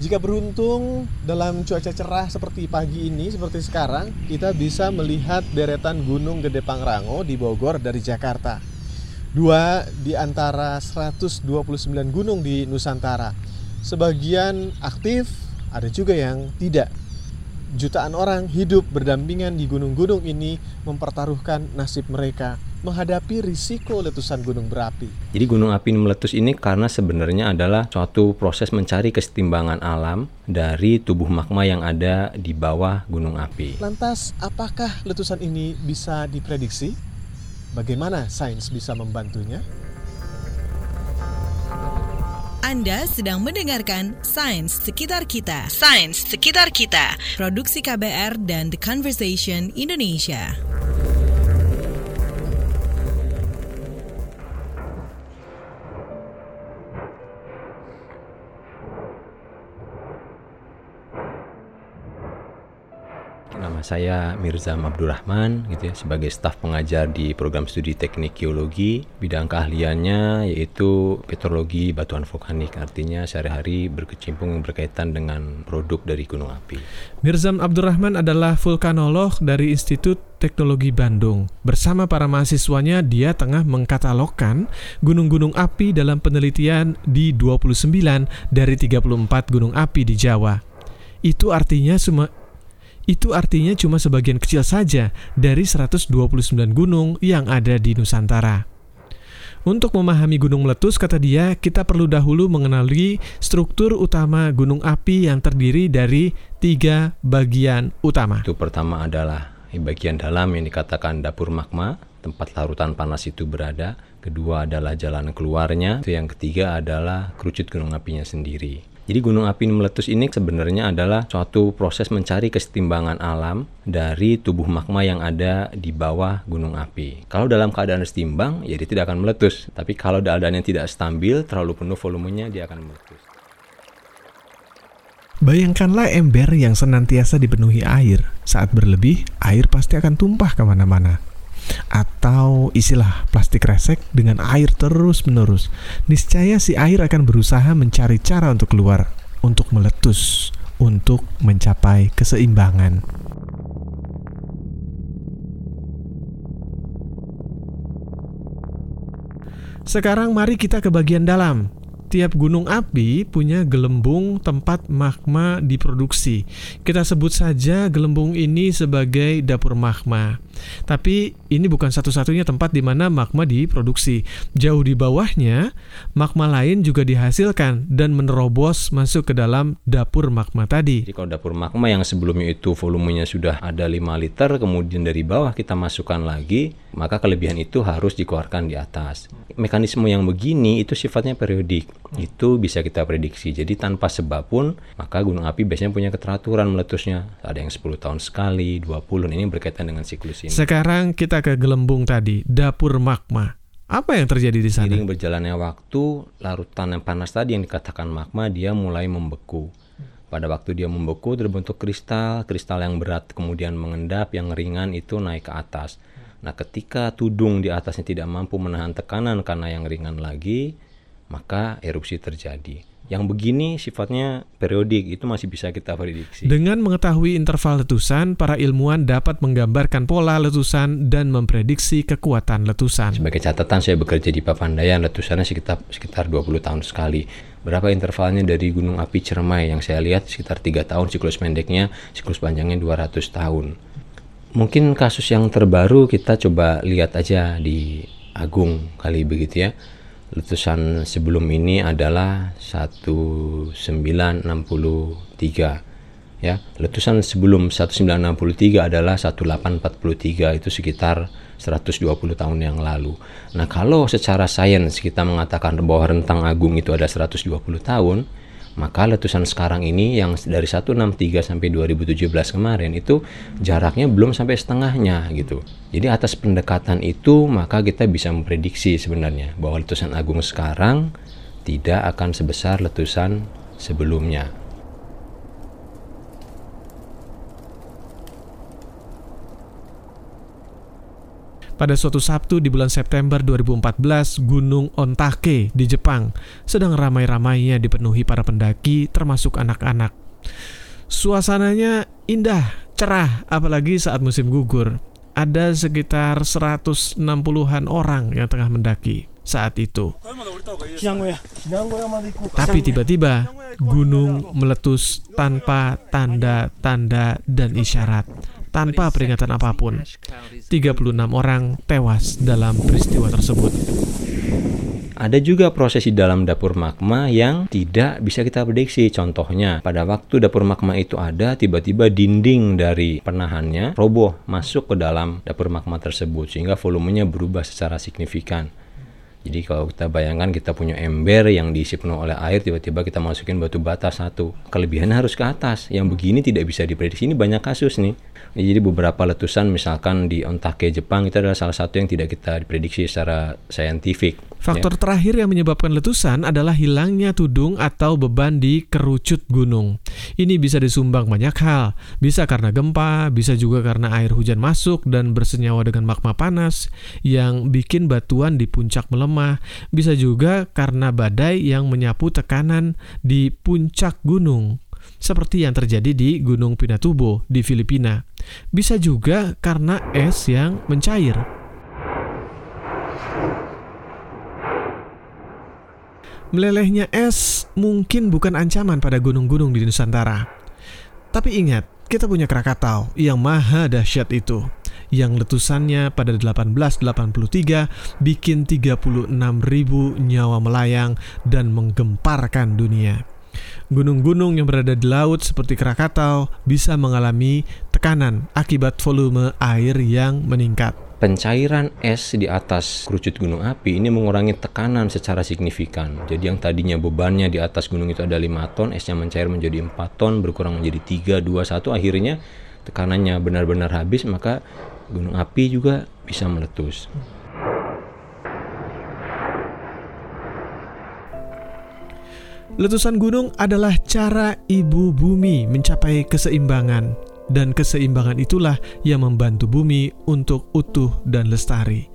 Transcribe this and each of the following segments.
Jika beruntung dalam cuaca cerah seperti pagi ini, seperti sekarang, kita bisa melihat deretan Gunung Gede Pangrango di Bogor dari Jakarta. Dua di antara 129 gunung di Nusantara. Sebagian aktif, ada juga yang tidak. Jutaan orang hidup berdampingan di gunung-gunung ini mempertaruhkan nasib mereka menghadapi risiko letusan gunung berapi. Jadi gunung api meletus ini karena sebenarnya adalah suatu proses mencari kesetimbangan alam dari tubuh magma yang ada di bawah gunung api. Lantas, apakah letusan ini bisa diprediksi? Bagaimana sains bisa membantunya? Anda sedang mendengarkan Sains Sekitar Kita. Sains Sekitar Kita. Produksi KBR dan The Conversation Indonesia. Saya Mirzam Abdurrahman gitu ya sebagai staf pengajar di program studi teknik geologi. Bidang keahliannya yaitu petrologi batuan vulkanik. Artinya sehari-hari berkecimpung berkaitan dengan produk dari gunung api. Mirzam Abdurrahman adalah vulkanolog dari Institut Teknologi Bandung. Bersama para mahasiswanya, dia tengah mengkatalogkan gunung-gunung api dalam penelitian di 29 dari 34 gunung api di Jawa. Itu artinya semua itu artinya cuma sebagian kecil saja dari 129 gunung yang ada di Nusantara. Untuk memahami gunung meletus, kata dia, kita perlu dahulu mengenali struktur utama gunung api yang terdiri dari tiga bagian utama. Itu pertama adalah bagian dalam yang dikatakan dapur magma, tempat larutan panas itu berada. Kedua adalah jalan keluarnya. Itu yang ketiga adalah kerucut gunung apinya sendiri. Jadi gunung api meletus ini sebenarnya adalah suatu proses mencari kesetimbangan alam dari tubuh magma yang ada di bawah gunung api. Kalau dalam keadaan setimbang, ya dia tidak akan meletus. Tapi kalau keadaan yang tidak stabil, terlalu penuh volumenya, dia akan meletus. Bayangkanlah ember yang senantiasa dipenuhi air. Saat berlebih, air pasti akan tumpah ke mana-mana. Atau isilah plastik resek dengan air terus-menerus. Niscaya si air akan berusaha mencari cara untuk keluar, untuk meletus, untuk mencapai keseimbangan. Sekarang mari kita ke bagian dalam. Tiap gunung api punya gelembung tempat magma diproduksi. Kita sebut saja gelembung ini sebagai dapur magma. Tapi ini bukan satu-satunya tempat di mana magma diproduksi. Jauh di bawahnya, magma lain juga dihasilkan dan menerobos masuk ke dalam dapur magma tadi. Jadi kalau dapur magma yang sebelumnya itu volumenya sudah ada 5 liter, kemudian dari bawah kita masukkan lagi, maka kelebihan itu harus dikeluarkan di atas. Mekanisme yang begini itu sifatnya periodik. Itu bisa kita prediksi. Jadi tanpa sebab pun, maka gunung api biasanya punya keteraturan meletusnya. Ada yang 10 tahun sekali, 20, ini berkaitan dengan siklus ini. Sekarang kita ke gelembung tadi, dapur magma. Apa yang terjadi di sana? Seiring berjalannya waktu, larutan yang panas tadi yang dikatakan magma dia mulai membeku. Pada waktu dia membeku terbentuk kristal, kristal yang berat kemudian mengendap, yang ringan itu naik ke atas. Nah, ketika tudung di atasnya tidak mampu menahan tekanan karena yang ringan lagi, maka erupsi terjadi. Yang begini sifatnya periodik, itu masih bisa kita prediksi. Dengan mengetahui interval letusan, para ilmuwan dapat menggambarkan pola letusan dan memprediksi kekuatan letusan. Sebagai catatan, saya bekerja di Papandayan, letusannya sekitar sekitar 20 tahun sekali. Berapa intervalnya dari gunung api Cermai yang saya lihat sekitar tiga tahun siklus pendeknya, siklus panjangnya 200 tahun. Mungkin kasus yang terbaru kita coba lihat aja di Agung kali begitu ya letusan sebelum ini adalah 1963 ya. Letusan sebelum 1963 adalah 1843 itu sekitar 120 tahun yang lalu. Nah kalau secara sains kita mengatakan bahwa rentang agung itu ada 120 tahun maka letusan sekarang ini yang dari 163 sampai 2017 kemarin itu jaraknya belum sampai setengahnya gitu. Jadi atas pendekatan itu maka kita bisa memprediksi sebenarnya bahwa letusan agung sekarang tidak akan sebesar letusan sebelumnya. Pada suatu Sabtu di bulan September 2014, Gunung Ontake di Jepang sedang ramai-ramainya dipenuhi para pendaki termasuk anak-anak. Suasananya indah, cerah, apalagi saat musim gugur. Ada sekitar 160-an orang yang tengah mendaki saat itu. Tapi tiba-tiba gunung meletus tanpa tanda-tanda dan isyarat tanpa peringatan apa pun. 36 orang tewas dalam peristiwa tersebut. Ada juga proses di dalam dapur magma yang tidak bisa kita prediksi. Contohnya, pada waktu dapur magma itu ada, tiba-tiba dinding dari penahannya roboh masuk ke dalam dapur magma tersebut sehingga volumenya berubah secara signifikan. Jadi kalau kita bayangkan kita punya ember yang diisi penuh oleh air, tiba-tiba kita masukin batu bata satu. Kelebihannya harus ke atas. Yang begini tidak bisa diprediksi. Ini banyak kasus nih. Jadi beberapa letusan misalkan di Ontake Jepang itu adalah salah satu yang tidak kita diprediksi secara saintifik. Faktor ya. terakhir yang menyebabkan letusan adalah hilangnya tudung atau beban di kerucut gunung. Ini bisa disumbang banyak hal. Bisa karena gempa, bisa juga karena air hujan masuk dan bersenyawa dengan magma panas yang bikin batuan di puncak melemah. Bisa juga karena badai yang menyapu tekanan di puncak gunung seperti yang terjadi di Gunung Pinatubo di Filipina. Bisa juga karena es yang mencair. Melelehnya es mungkin bukan ancaman pada gunung-gunung di Nusantara. Tapi ingat, kita punya Krakatau yang maha dahsyat itu yang letusannya pada 1883 bikin 36.000 nyawa melayang dan menggemparkan dunia. Gunung-gunung yang berada di laut seperti Krakatau bisa mengalami tekanan akibat volume air yang meningkat. Pencairan es di atas kerucut gunung api ini mengurangi tekanan secara signifikan. Jadi yang tadinya bebannya di atas gunung itu ada 5 ton, esnya mencair menjadi 4 ton, berkurang menjadi 3, 2, 1, akhirnya tekanannya benar-benar habis, maka gunung api juga bisa meletus. Letusan gunung adalah cara ibu bumi mencapai keseimbangan, dan keseimbangan itulah yang membantu bumi untuk utuh dan lestari.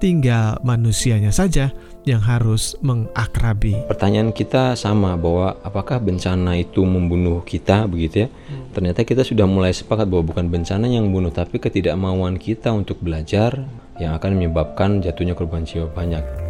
Tinggal manusianya saja yang harus mengakrabi. Pertanyaan kita sama bahwa apakah bencana itu membunuh kita begitu ya? Hmm. Ternyata kita sudah mulai sepakat bahwa bukan bencana yang membunuh tapi ketidakmauan kita untuk belajar yang akan menyebabkan jatuhnya korban jiwa banyak.